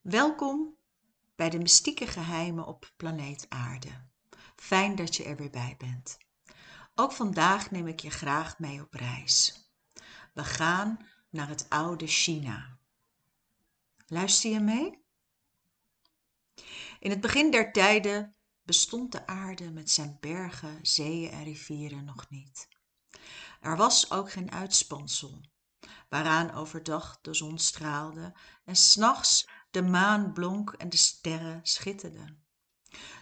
Welkom bij de mystieke geheimen op planeet Aarde. Fijn dat je er weer bij bent. Ook vandaag neem ik je graag mee op reis. We gaan naar het oude China. Luister je mee? In het begin der tijden bestond de aarde met zijn bergen, zeeën en rivieren nog niet. Er was ook geen uitspansel, waaraan overdag de zon straalde en s'nachts de maan blonk en de sterren schitterden.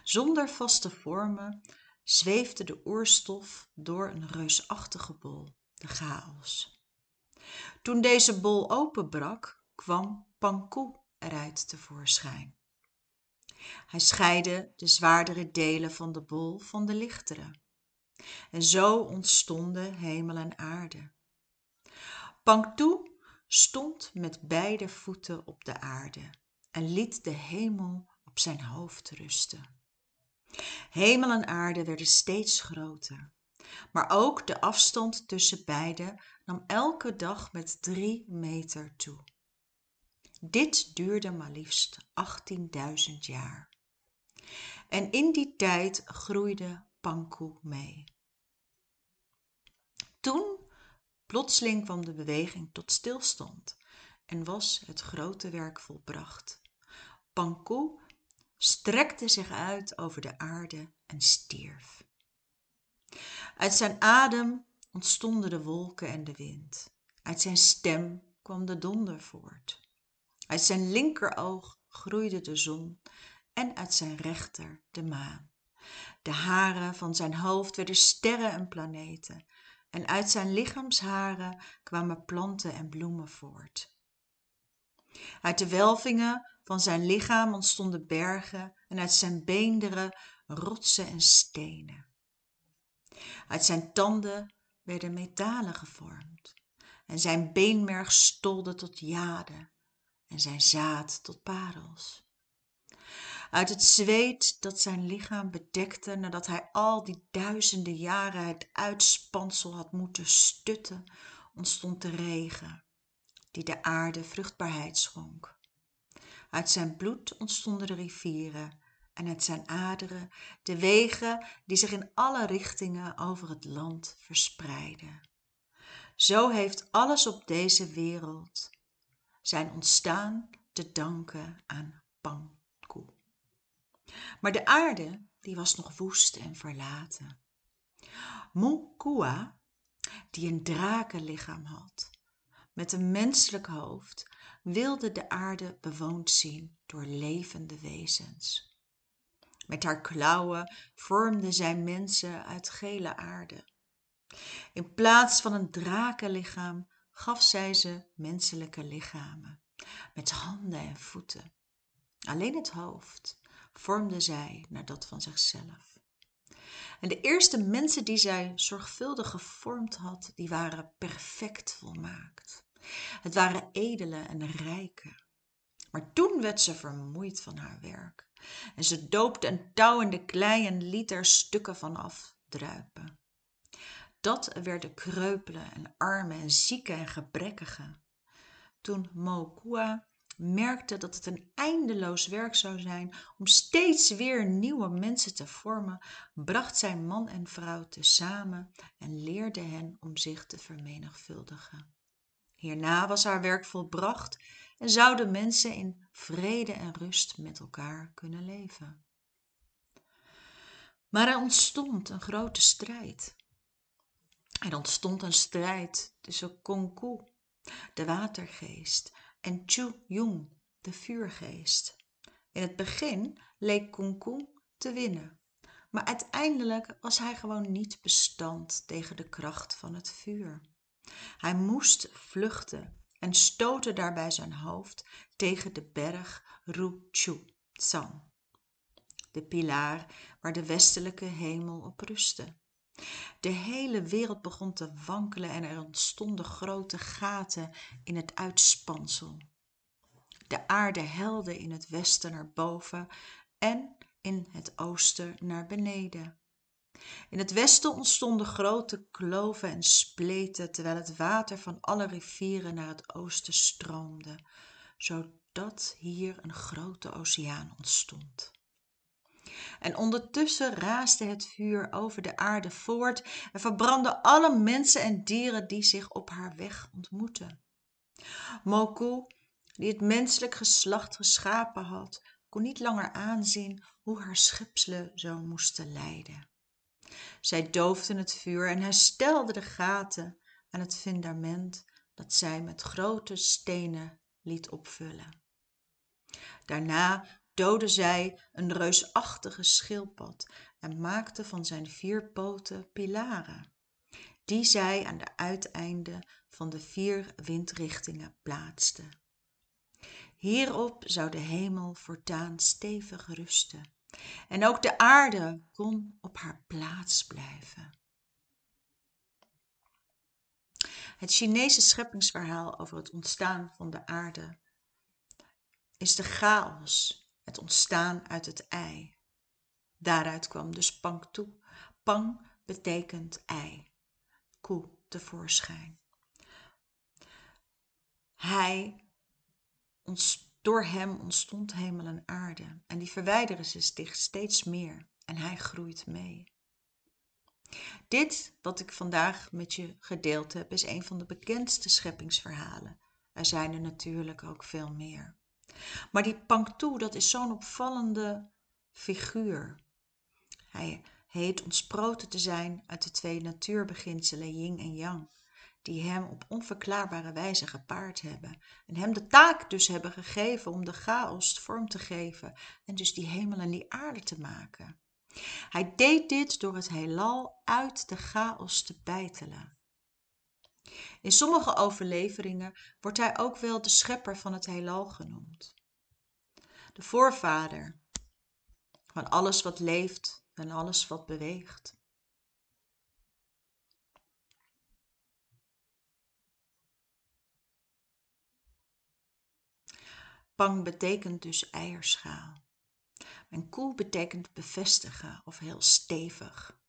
Zonder vaste vormen zweefde de oerstof door een reusachtige bol, de chaos. Toen deze bol openbrak, kwam Pankoe eruit tevoorschijn. Hij scheidde de zwaardere delen van de bol van de lichtere. En zo ontstonden hemel en aarde. Stond met beide voeten op de aarde en liet de hemel op zijn hoofd rusten. Hemel en aarde werden steeds groter, maar ook de afstand tussen beide nam elke dag met drie meter toe. Dit duurde maar liefst 18.000 jaar. En in die tijd groeide Pankoe mee. Toen plotseling kwam de beweging tot stilstand en was het grote werk volbracht. Pankoe strekte zich uit over de aarde en stierf. Uit zijn adem ontstonden de wolken en de wind. Uit zijn stem kwam de donder voort. Uit zijn linkeroog groeide de zon en uit zijn rechter de maan. De haren van zijn hoofd werden sterren en planeten en uit zijn lichaamsharen kwamen planten en bloemen voort. Uit de welvingen van zijn lichaam ontstonden bergen en uit zijn beenderen rotsen en stenen. Uit zijn tanden werden metalen gevormd en zijn beenmerg stolde tot jade en zijn zaad tot parels. Uit het zweet dat zijn lichaam bedekte nadat hij al die duizenden jaren het uitspansel had moeten stutten, ontstond de regen, die de aarde vruchtbaarheid schonk. Uit zijn bloed ontstonden de rivieren en uit zijn aderen de wegen die zich in alle richtingen over het land verspreiden. Zo heeft alles op deze wereld zijn ontstaan te danken aan Pankoe. Maar de aarde die was nog woest en verlaten. Monkua, die een drakenlichaam had, met een menselijk hoofd, wilde de aarde bewoond zien door levende wezens. Met haar klauwen vormde zij mensen uit gele aarde. In plaats van een drakenlichaam gaf zij ze menselijke lichamen, met handen en voeten. Alleen het hoofd vormde zij naar dat van zichzelf. En de eerste mensen die zij zorgvuldig gevormd had, die waren perfect volmaakt. Het waren edele en rijke. Maar toen werd ze vermoeid van haar werk. En ze doopte een touw in de klei en liet er stukken van afdruipen. Dat werden kreupelen en armen en zieken en gebrekkigen. Toen Moukua merkte dat het een eindeloos werk zou zijn om steeds weer nieuwe mensen te vormen, bracht zij man en vrouw tezamen en leerde hen om zich te vermenigvuldigen. Hierna was haar werk volbracht en zouden mensen in vrede en rust met elkaar kunnen leven. Maar er ontstond een grote strijd. Er ontstond een strijd tussen Kongku, de watergeest, en Chu Yung, de vuurgeest. In het begin leek Kongku te winnen, maar uiteindelijk was hij gewoon niet bestand tegen de kracht van het vuur. Hij moest vluchten en stootte daarbij zijn hoofd tegen de berg Ruchu Tsang, de pilaar waar de westelijke hemel op rustte. De hele wereld begon te wankelen en er ontstonden grote gaten in het uitspansel. De aarde helde in het westen naar boven en in het oosten naar beneden. In het westen ontstonden grote kloven en spleten terwijl het water van alle rivieren naar het oosten stroomde, dat hier een grote oceaan ontstond. En ondertussen raasde het vuur over de aarde voort en verbrandde alle mensen en dieren die zich op haar weg ontmoetten. Moku, die het menselijk geslacht geschapen had, kon niet langer aanzien hoe haar schepselen zo moesten lijden. Zij doofde het vuur en herstelde de gaten aan het fundament dat zij met grote stenen liet opvullen. Daarna doodde zij een reusachtige schildpad en maakte van zijn vier poten pilaren, die zij aan de uiteinden van de vier windrichtingen plaatste. Hierop zou de hemel voortaan stevig rusten en ook de aarde kon op haar plaats blijven. Het Chinese scheppingsverhaal over het ontstaan van de aarde is de chaos, het ontstaan uit het ei. Daaruit kwam dus Pang toe. Pang betekent ei, koe tevoorschijn. Hij, door hem ontstond hemel en aarde en die verwijderen zich steeds meer en hij groeit mee. Dit wat ik vandaag met je gedeeld heb is een van de bekendste scheppingsverhalen. Er zijn er natuurlijk ook veel meer. Maar die Pangtu, dat is zo'n opvallende figuur. Hij heet ontsproten te zijn uit de twee natuurbeginselen yin en yang, die hem op onverklaarbare wijze gepaard hebben en hem de taak dus hebben gegeven om de chaos vorm te geven en dus die hemel en die aarde te maken. Hij deed dit door het heelal uit de chaos te bijtelen. In sommige overleveringen wordt hij ook wel de schepper van het heelal genoemd. De voorvader van alles wat leeft en alles wat beweegt. Pang betekent dus eierschaal. En koe betekent bevestigen of heel stevig.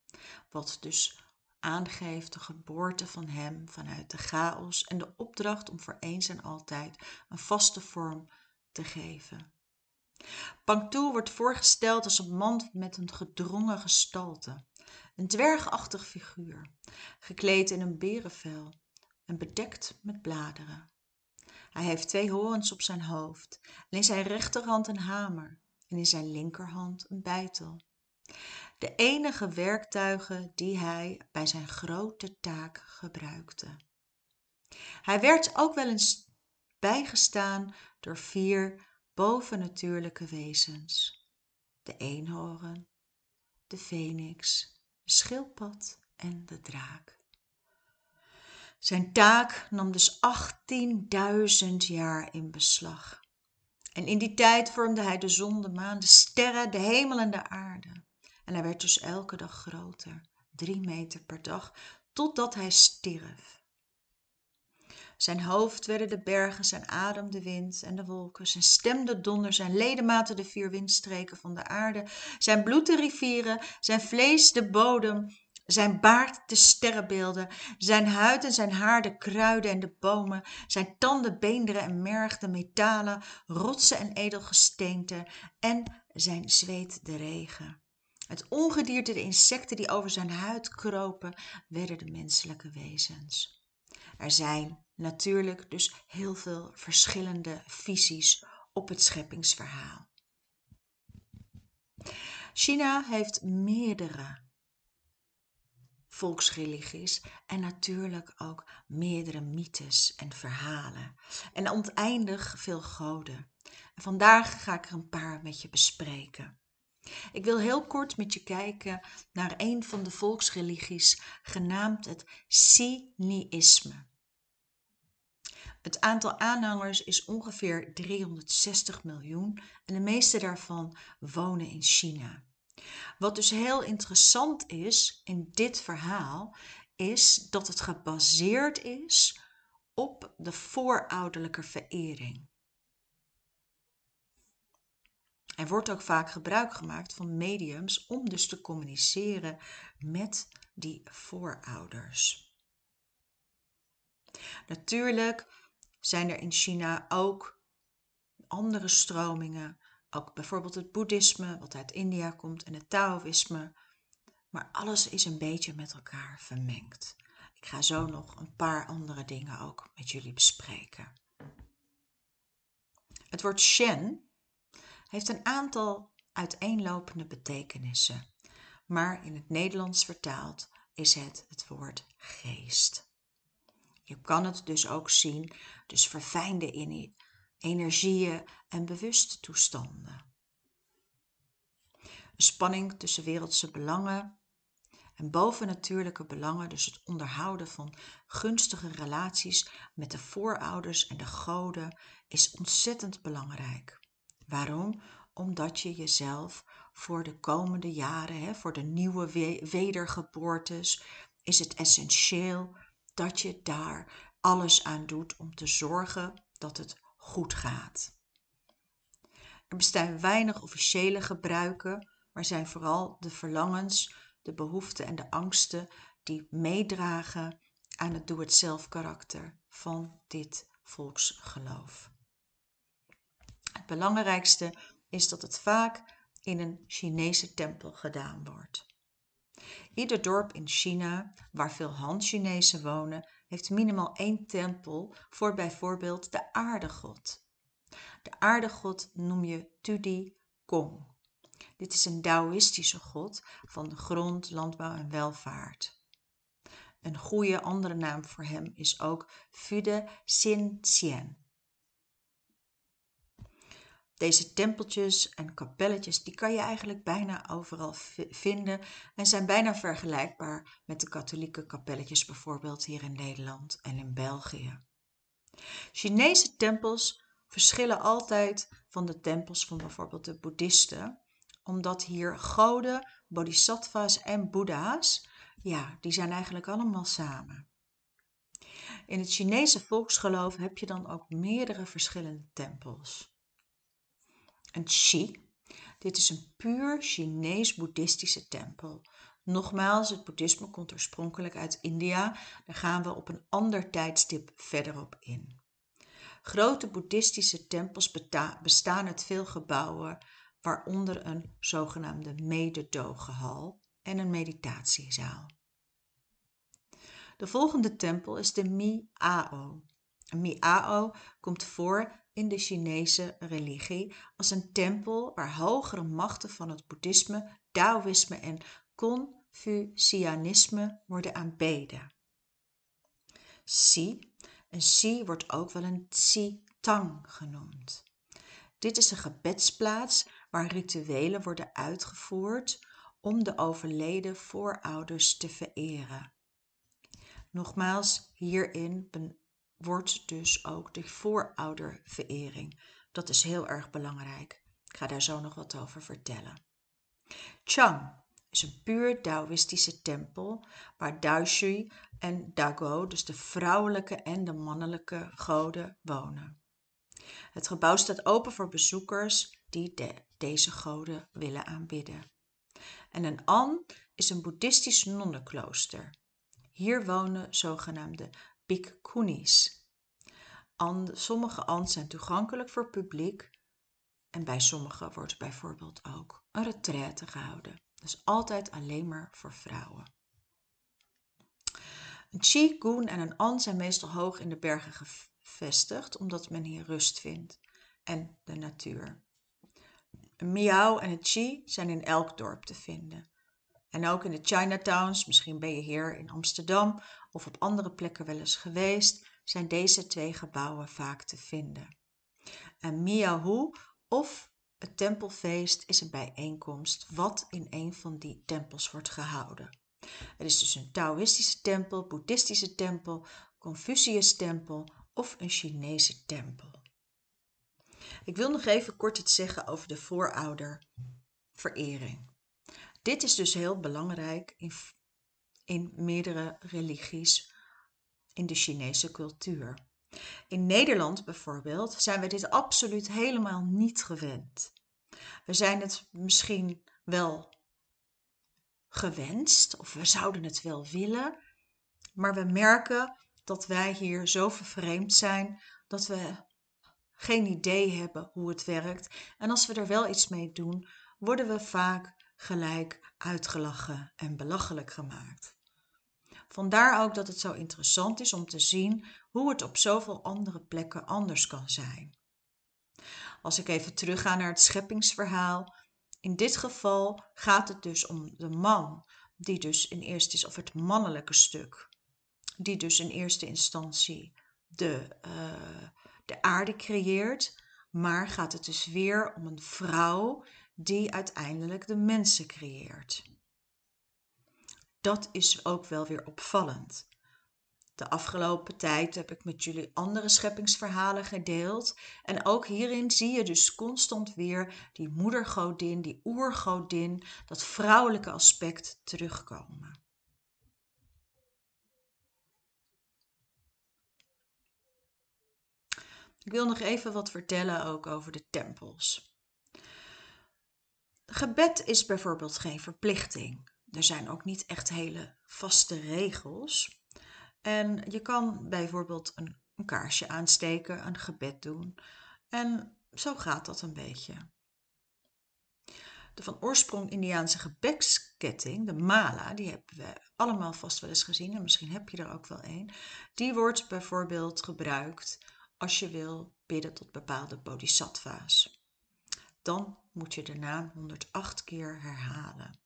Wat dus aangeeft de geboorte van hem vanuit de chaos en de opdracht om voor eens en altijd een vaste vorm te geven. Pangtu wordt voorgesteld als een man met een gedrongen gestalte, een dwergachtig figuur, gekleed in een berenvel en bedekt met bladeren. Hij heeft twee horens op zijn hoofd en in zijn rechterhand een hamer en in zijn linkerhand een beitel de enige werktuigen die hij bij zijn grote taak gebruikte. Hij werd ook wel eens bijgestaan door vier bovennatuurlijke wezens. De eenhoorn de feniks de schildpad en de draak. Zijn taak nam dus 18.000 jaar in beslag. En in die tijd vormde hij de zon de maan de sterren de hemel en de aarde en hij werd dus elke dag groter drie meter per dag totdat hij stierf. Zijn hoofd werden de bergen zijn adem de wind en de wolken. Zijn stem de donder zijn ledematen de vier windstreken van de aarde. Zijn bloed de rivieren zijn vlees de bodem zijn baard de sterrenbeelden. Zijn huid en zijn haar de kruiden en de bomen. Zijn tanden beenderen en merg de metalen rotsen en edelgesteenten. En zijn zweet de regen het ongedierte de insecten die over zijn huid kropen werden de menselijke wezens. Er zijn natuurlijk dus heel veel verschillende visies op het scheppingsverhaal. China heeft meerdere volksreligies en natuurlijk ook meerdere mythes en verhalen. En oneindig veel goden. En vandaag ga ik er een paar met je bespreken ik wil heel kort met je kijken naar een van de volksreligies genaamd het Siniïsme het aantal aanhangers is ongeveer 360 miljoen en de meeste daarvan wonen in China. Wat dus heel interessant is in dit verhaal, is dat het gebaseerd is op de voorouderlijke verering. Er wordt ook vaak gebruik gemaakt van mediums om dus te communiceren met die voorouders. Natuurlijk zijn er in China ook andere stromingen. Ook bijvoorbeeld het boeddhisme, wat uit India komt, en het Taoïsme. Maar alles is een beetje met elkaar vermengd. Ik ga zo nog een paar andere dingen ook met jullie bespreken. Het woord Shen heeft een aantal uiteenlopende betekenissen, maar in het Nederlands vertaald is het het woord geest. Je kan het dus ook zien, dus verfijnde energieën en bewuste toestanden. Een spanning tussen wereldse belangen en bovennatuurlijke belangen, dus het onderhouden van gunstige relaties met de voorouders en de goden, is ontzettend belangrijk. Waarom? Omdat je jezelf voor de komende jaren, hè, voor de nieuwe wedergeboortes, is het essentieel dat je daar alles aan doet om te zorgen dat het goed gaat. Er bestaan weinig officiële gebruiken, maar zijn vooral de verlangens, de behoeften en de angsten die meedragen aan het doe-het-zelf karakter van dit volksgeloof. Het belangrijkste is dat het vaak in een Chinese tempel gedaan wordt. Ieder dorp in China waar veel Han-Chinezen wonen, heeft minimaal één tempel voor bijvoorbeeld de aardegod. De aardegod noem je Tudi Gong. Dit is een Taoïstische god van de grond, landbouw en welvaart. Een goede andere naam voor hem is ook Fude Xin Xian. Deze tempeltjes en kapelletjes die kan je eigenlijk bijna overal vinden en zijn bijna vergelijkbaar met de katholieke kapelletjes bijvoorbeeld hier in Nederland en in België. Chinese tempels verschillen altijd van de tempels van bijvoorbeeld de boeddhisten, omdat hier goden, bodhisattvas en boeddha's, ja, die zijn eigenlijk allemaal samen. In het Chinese volksgeloof heb je dan ook meerdere verschillende tempels een Chi. Dit is een puur Chinees-boeddhistische tempel. Nogmaals, het boeddhisme komt oorspronkelijk uit India. Daar gaan we op een ander tijdstip verderop in. Grote boeddhistische tempels bestaan uit veel gebouwen, waaronder een zogenaamde mededogehal en een meditatiezaal. De volgende tempel is de Miao. Miao komt voor in de Chinese religie als een tempel waar hogere machten van het boeddhisme, Taoïsme en Confucianisme worden aanbeden. Si, een si wordt ook wel een tsi-tang genoemd. Dit is een gebedsplaats waar rituelen worden uitgevoerd om de overleden voorouders te vereren. Nogmaals, hierin wordt dus ook de voorouderverering. Dat is heel erg belangrijk. Ik ga daar zo nog wat over vertellen. Chang is een puur Taoïstische tempel waar Daishui en Dago, dus de vrouwelijke en de mannelijke goden, wonen. Het gebouw staat open voor bezoekers die deze goden willen aanbidden. En een An is een boeddhistisch nonnenklooster. Hier wonen zogenaamde bhikkhunis. Sommige ans zijn toegankelijk voor publiek en bij sommige wordt bijvoorbeeld ook een retraite gehouden. Dus altijd alleen maar voor vrouwen. Een goen en een an zijn meestal hoog in de bergen gevestigd, omdat men hier rust vindt en de natuur. Een miao en een chi zijn in elk dorp te vinden. En ook in de Chinatowns, misschien ben je hier in Amsterdam of op andere plekken wel eens geweest, zijn deze twee gebouwen vaak te vinden. Een miahu of het tempelfeest is een bijeenkomst wat in een van die tempels wordt gehouden. Het is dus een Taoïstische tempel, Boeddhistische tempel, Confucius tempel of een Chinese tempel. Ik wil nog even kort iets zeggen over de voorouderverering. Dit is dus heel belangrijk in, in meerdere religies in de Chinese cultuur. In Nederland bijvoorbeeld zijn we dit absoluut helemaal niet gewend. We zijn het misschien wel gewenst of we zouden het wel willen, maar we merken dat wij hier zo vervreemd zijn dat we geen idee hebben hoe het werkt. En als we er wel iets mee doen, worden we vaak gelijk uitgelachen en belachelijk gemaakt. Vandaar ook dat het zo interessant is om te zien hoe het op zoveel andere plekken anders kan zijn. Als ik even terugga naar het scheppingsverhaal, in dit geval gaat het dus om de man, die dus in eerste is, of het mannelijke stuk, die dus in eerste instantie de, uh, de aarde creëert, maar gaat het dus weer om een vrouw die uiteindelijk de mensen creëert. Dat is ook wel weer opvallend. De afgelopen tijd heb ik met jullie andere scheppingsverhalen gedeeld. En ook hierin zie je dus constant weer die moedergodin, die oergodin, dat vrouwelijke aspect terugkomen. Ik wil nog even wat vertellen ook over de tempels. Gebed is bijvoorbeeld geen verplichting. Er zijn ook niet echt hele vaste regels. En je kan bijvoorbeeld een, kaarsje aansteken, een gebed doen. En zo gaat dat een beetje. De van oorsprong Indiaanse gebedsketting, de mala, die hebben we allemaal vast wel eens gezien en misschien heb je er ook wel een. Die wordt bijvoorbeeld gebruikt als je wil bidden tot bepaalde bodhisattva's. Dan moet je de naam 108 keer herhalen.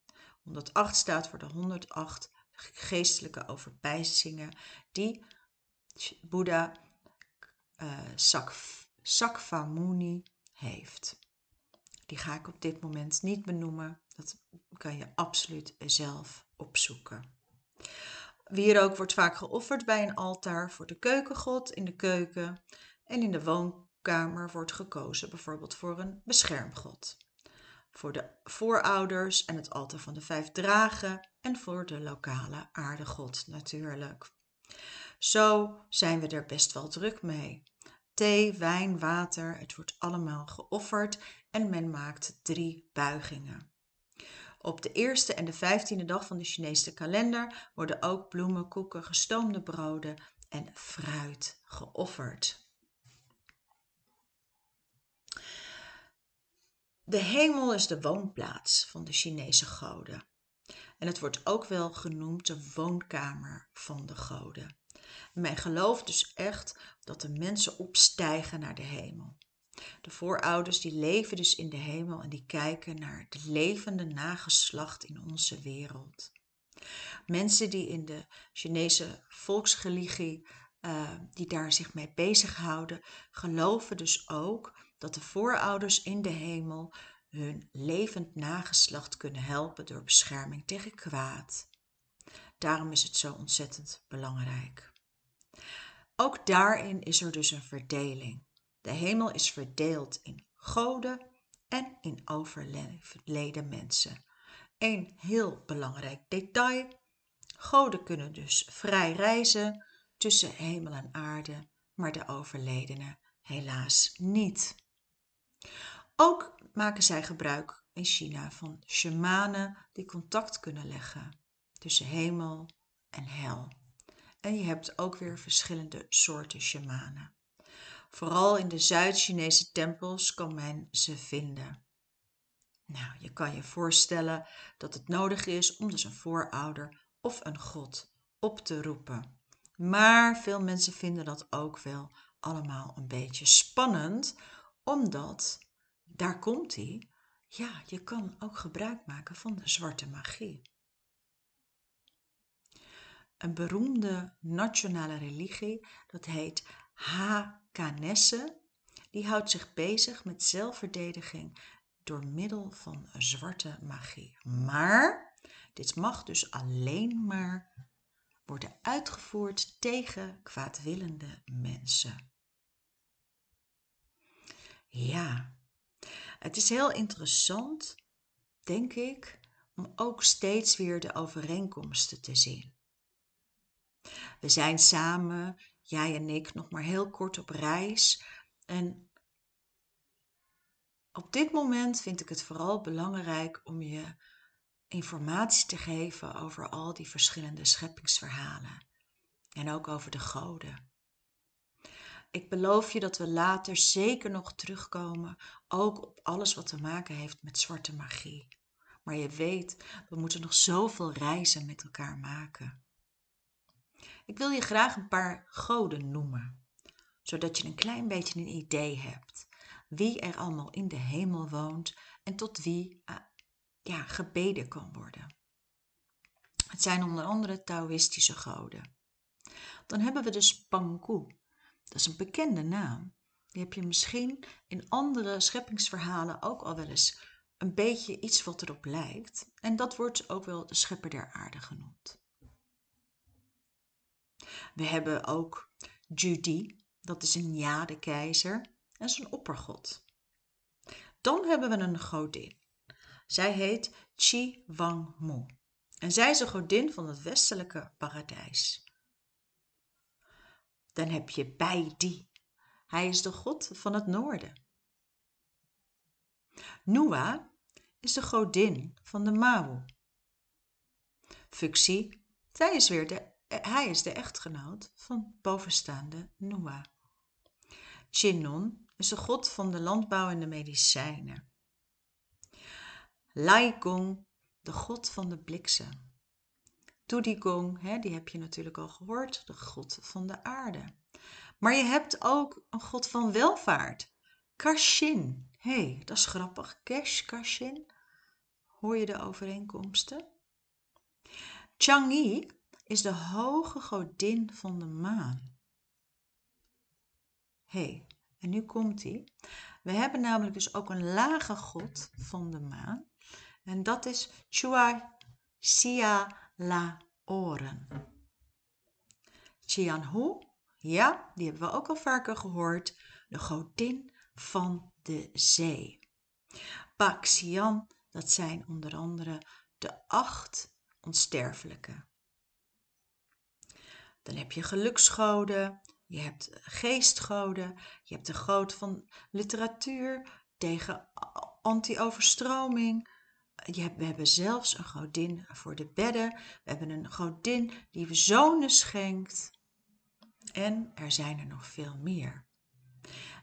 108 staat voor de 108 geestelijke overpijzingen die Boeddha uh, Sakvamuni heeft. Die ga ik op dit moment niet benoemen. Dat kan je absoluut zelf opzoeken. Wierook wordt vaak geofferd bij een altaar voor de keukengod in de keuken. En in de woonkamer wordt gekozen bijvoorbeeld voor een beschermgod voor de voorouders en het altaar van de vijf dragen en voor de lokale aardegod natuurlijk. Zo zijn we er best wel druk mee. Thee, wijn, water, het wordt allemaal geofferd en men maakt drie buigingen. Op de eerste en de vijftiende dag van de Chinese kalender worden ook bloemen, koeken, gestoomde broden en fruit geofferd. De hemel is de woonplaats van de Chinese goden. En het wordt ook wel genoemd de woonkamer van de goden. men gelooft dus echt dat de mensen opstijgen naar de hemel. De voorouders die leven dus in de hemel en die kijken naar het levende nageslacht in onze wereld. Mensen die in de Chinese volksreligie, uh, die daar zich mee bezighouden, geloven dus ook dat de voorouders in de hemel hun levend nageslacht kunnen helpen door bescherming tegen kwaad. Daarom is het zo ontzettend belangrijk. Ook daarin is er dus een verdeling. De hemel is verdeeld in goden en in overleden mensen. Een heel belangrijk detail. Goden kunnen dus vrij reizen tussen hemel en aarde, maar de overledenen helaas niet. Ook maken zij gebruik in China van shamanen die contact kunnen leggen tussen hemel en hel. En je hebt ook weer verschillende soorten shamanen. Vooral in de Zuid-Chinese tempels kan men ze vinden. Nou, je kan je voorstellen dat het nodig is om dus een voorouder of een god op te roepen. Maar veel mensen vinden dat ook wel allemaal een beetje spannend, omdat daar komt hij. Ja, je kan ook gebruik maken van de zwarte magie. Een beroemde nationale religie, dat heet Hakanesse, die houdt zich bezig met zelfverdediging door middel van zwarte magie. Maar dit mag dus alleen maar worden uitgevoerd tegen kwaadwillende mensen. Ja, het is heel interessant, denk ik, om ook steeds weer de overeenkomsten te zien. We zijn samen, jij en ik, nog maar heel kort op reis. En op dit moment vind ik het vooral belangrijk om je informatie te geven over al die verschillende scheppingsverhalen. En ook over de goden. Ik beloof je dat we later zeker nog terugkomen, ook op alles wat te maken heeft met zwarte magie. Maar je weet, we moeten nog zoveel reizen met elkaar maken. Ik wil je graag een paar goden noemen, zodat je een klein beetje een idee hebt wie er allemaal in de hemel woont en tot wie uh, ja, gebeden kan worden. Het zijn onder andere Taoïstische goden. Dan hebben we dus Pangu. Dat is een bekende naam. Die heb je misschien in andere scheppingsverhalen ook al wel eens een beetje iets wat erop lijkt. En dat wordt ook wel de schepper der aarde genoemd. We hebben ook Judy, dat is een jade-keizer en zijn oppergod. Dan hebben we een godin. Zij heet Chi Wang Mu. En zij is een godin van het westelijke paradijs. Dan heb je Bai Di. Hij is de god van het noorden. Nua is de godin van de Mawu. Fuxi, zij is weer de, hij is de echtgenoot van bovenstaande Nua. Chinnon is de god van de landbouw en de medicijnen. Gong, de god van de bliksem. Tudigong, hè, die heb je natuurlijk al gehoord, de god van de aarde. Maar je hebt ook een god van welvaart, Kashin. Hé, hey, dat is grappig. Kesh, Kashin. Hoor je de overeenkomsten? Chang'e is de hoge godin van de maan. Hé, hey, en nu komt hij. We hebben namelijk dus ook een lage god van de maan. En dat is Chua Sia La Oren. Hu, ja, die hebben we ook al vaker gehoord. De godin van de zee. Baxian, dat zijn onder andere de acht onsterfelijke. Dan heb je geluksgoden, je hebt geestgoden, je hebt de goot van literatuur tegen anti-overstroming. We hebben zelfs een godin voor de bedden. We hebben een godin die zonen schenkt. En er zijn er nog veel meer.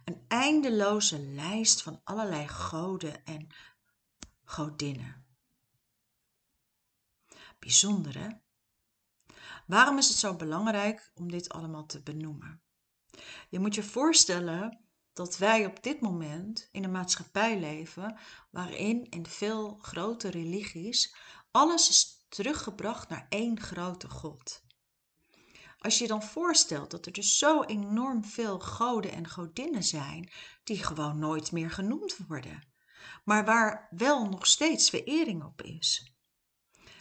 Een eindeloze lijst van allerlei goden en godinnen. Bijzonder? Waarom is het zo belangrijk om dit allemaal te benoemen? Je moet je voorstellen dat wij op dit moment in een maatschappij leven waarin in veel grote religies alles is teruggebracht naar één grote God. Als je dan voorstelt dat er dus zo enorm veel goden en godinnen zijn die gewoon nooit meer genoemd worden, maar waar wel nog steeds verering op is.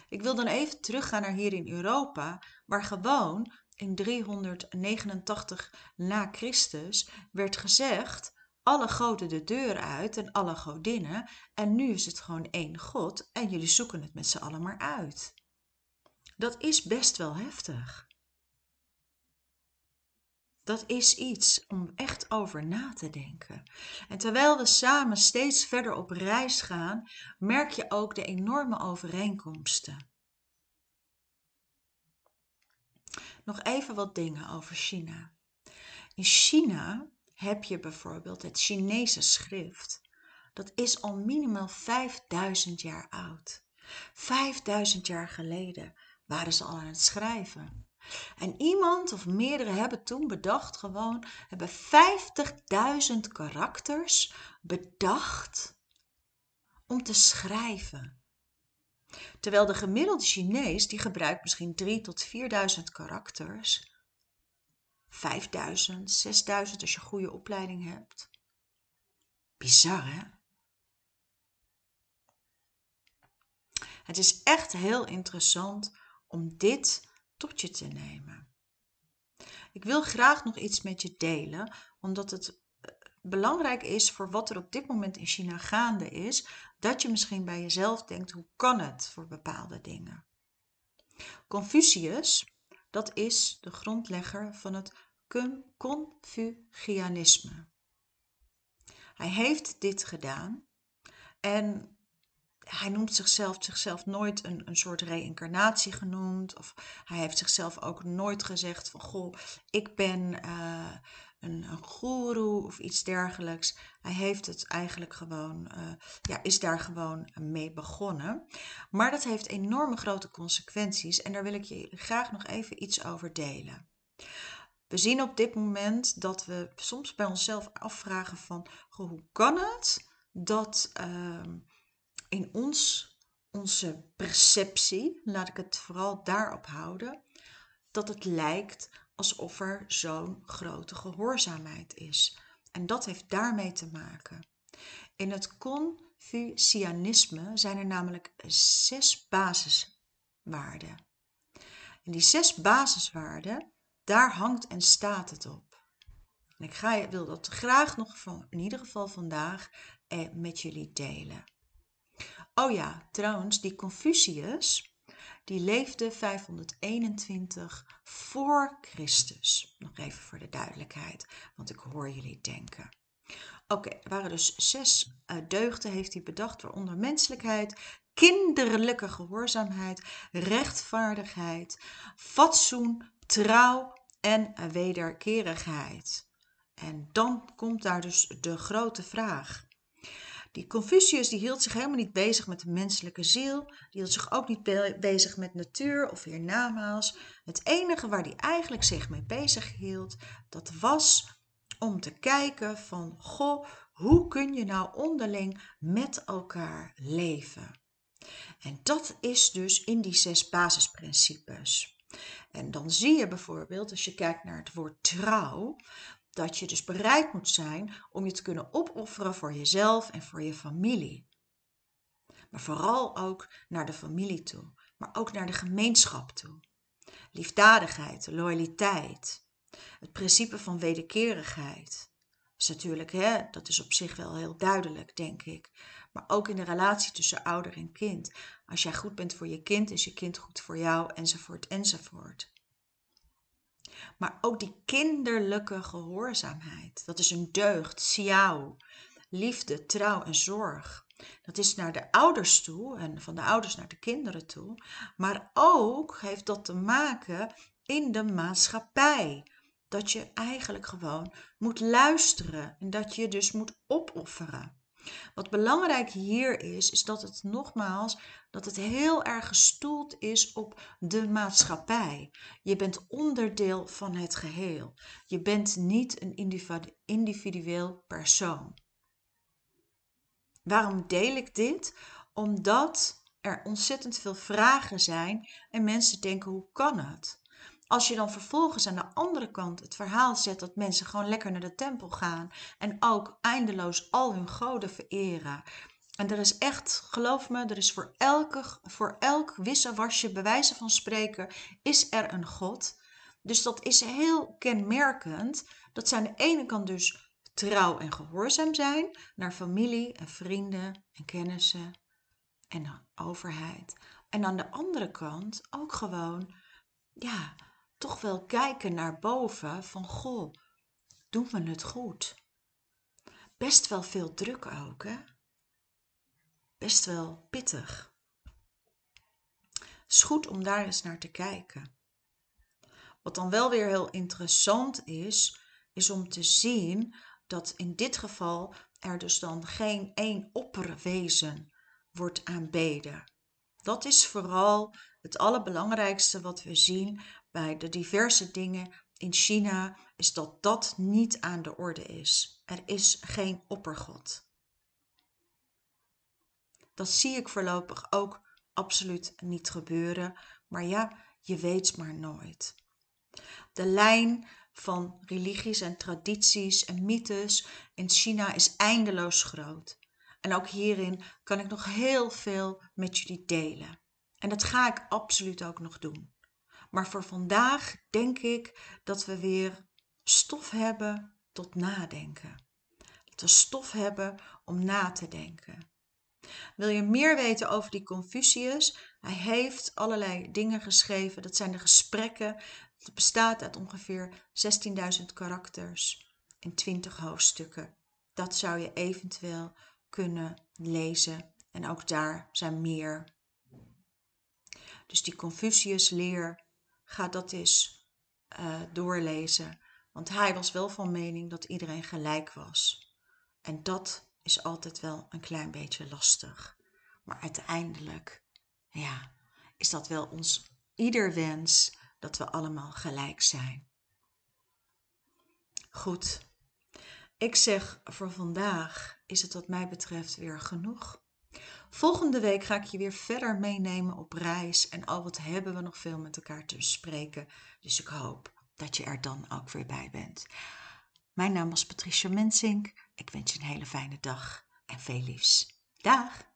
Ik wil dan even teruggaan naar hier in Europa, waar gewoon in 389 na Christus werd gezegd: alle goden de deur uit en alle godinnen, en nu is het gewoon één God en jullie zoeken het met z'n allen maar uit. Dat is best wel heftig. Dat is iets om echt over na te denken. En terwijl we samen steeds verder op reis gaan, merk je ook de enorme overeenkomsten. Nog even wat dingen over China. In China heb je bijvoorbeeld het Chinese schrift. Dat is al minimaal 5000 jaar oud. 5000 jaar geleden waren ze al aan het schrijven. En iemand of meerdere hebben toen bedacht gewoon, hebben 50.000 karakters bedacht om te schrijven. Terwijl de gemiddelde Chinees, die gebruikt misschien 3 tot 4000 karakters. 5000, 6000 als je goede opleiding hebt. Bizar hè? Het is echt heel interessant om dit tot je te nemen. Ik wil graag nog iets met je delen, omdat het eh, belangrijk is voor wat er op dit moment in China gaande is, dat je misschien bij jezelf denkt, hoe kan het voor bepaalde dingen? Confucius, dat is de grondlegger van het Confucianisme. Hij heeft dit gedaan en hij noemt zichzelf, zichzelf nooit een, een soort reïncarnatie genoemd. Of hij heeft zichzelf ook nooit gezegd van, goh, ik ben uh, een, een goeroe of iets dergelijks. Hij heeft het eigenlijk gewoon, uh, ja, is daar gewoon mee begonnen. Maar dat heeft enorme grote consequenties en daar wil ik je graag nog even iets over delen. We zien op dit moment dat we soms bij onszelf afvragen van hoe kan het dat uh, in ons, onze perceptie, laat ik het vooral daarop houden, dat het lijkt alsof er zo'n grote gehoorzaamheid is. En dat heeft daarmee te maken. In het Confucianisme zijn er namelijk zes basiswaarden. En die zes basiswaarden, daar hangt en staat het op. En ik ga, wil dat graag nog van, in ieder geval vandaag eh, met jullie delen. Oh ja, trouwens, die Confucius, die leefde 521 voor Christus. Nog even voor de duidelijkheid, want ik hoor jullie denken. Oké, er waren dus zes uh, deugden heeft hij bedacht, waaronder menselijkheid, kinderlijke gehoorzaamheid, rechtvaardigheid, fatsoen, trouw en wederkerigheid. En dan komt daar dus de grote vraag. Die Confucius die hield zich helemaal niet bezig met de menselijke ziel. Die hield zich ook niet bezig met natuur of hiernamaals. Het enige waar hij eigenlijk zich mee bezig hield, dat was om te kijken van, goh, hoe kun je nou onderling met elkaar leven? En dat is dus in die zes basisprincipes. En dan zie je bijvoorbeeld, als je kijkt naar het woord trouw, dat je dus bereid moet zijn om je te kunnen opofferen voor jezelf en voor je familie. Maar vooral ook naar de familie toe, maar ook naar de gemeenschap toe. Liefdadigheid, loyaliteit, het principe van wederkerigheid. Dat is natuurlijk, hè, dat is op zich wel heel duidelijk, denk ik. Maar ook in de relatie tussen ouder en kind. Als jij goed bent voor je kind, is je kind goed voor jou, enzovoort, enzovoort. Maar ook die kinderlijke gehoorzaamheid. Dat is een deugd, siao. Liefde, trouw en zorg. Dat is naar de ouders toe en van de ouders naar de kinderen toe. Maar ook heeft dat te maken in de maatschappij. Dat je eigenlijk gewoon moet luisteren en dat je dus moet opofferen. Wat belangrijk hier is, is dat het nogmaals, dat het heel erg gestoeld is op de maatschappij. Je bent onderdeel van het geheel. Je bent niet een individueel persoon. Waarom deel ik dit? Omdat er ontzettend veel vragen zijn en mensen denken: hoe kan het? Als je dan vervolgens aan de andere kant het verhaal zet dat mensen gewoon lekker naar de tempel gaan en ook eindeloos al hun goden vereren. En er is echt, geloof me, er is voor, elke, voor elk wisselwasje, bewijzen van spreken, is er een God. Dus dat is heel kenmerkend. Dat ze aan de ene kant dus trouw en gehoorzaam zijn naar familie en vrienden en kennissen en overheid. En aan de andere kant ook gewoon, ja, toch wel kijken naar boven van goh, doen we het goed? Best wel veel druk ook, hè? Best wel pittig. Het is goed om daar eens naar te kijken. Wat dan wel weer heel interessant is, is om te zien dat in dit geval er dus dan geen één opperwezen wordt aanbeden. Dat is vooral het allerbelangrijkste wat we zien bij de diverse dingen in China is dat dat niet aan de orde is. Er is geen oppergod. Dat zie ik voorlopig ook absoluut niet gebeuren, maar ja, je weet maar nooit. De lijn van religies en tradities en mythes in China is eindeloos groot. En ook hierin kan ik nog heel veel met jullie delen. En dat ga ik absoluut ook nog doen. Maar voor vandaag denk ik dat we weer stof hebben tot nadenken. Dat we stof hebben om na te denken. Wil je meer weten over die Confucius? Hij heeft allerlei dingen geschreven. Dat zijn de gesprekken. Het bestaat uit ongeveer 16.000 karakters in 20 hoofdstukken. Dat zou je eventueel kunnen lezen. En ook daar zijn meer. Dus die Confucius leer Ga dat eens uh, doorlezen. Want hij was wel van mening dat iedereen gelijk was. En dat is altijd wel een klein beetje lastig. Maar uiteindelijk, ja, is dat wel ons ieder wens dat we allemaal gelijk zijn. Goed. Ik zeg voor vandaag is het wat mij betreft weer genoeg. Volgende week ga ik je weer verder meenemen op reis en al wat hebben we nog veel met elkaar te bespreken. Dus ik hoop dat je er dan ook weer bij bent. Mijn naam is Patricia Mensink. Ik wens je een hele fijne dag en veel liefs. Dag!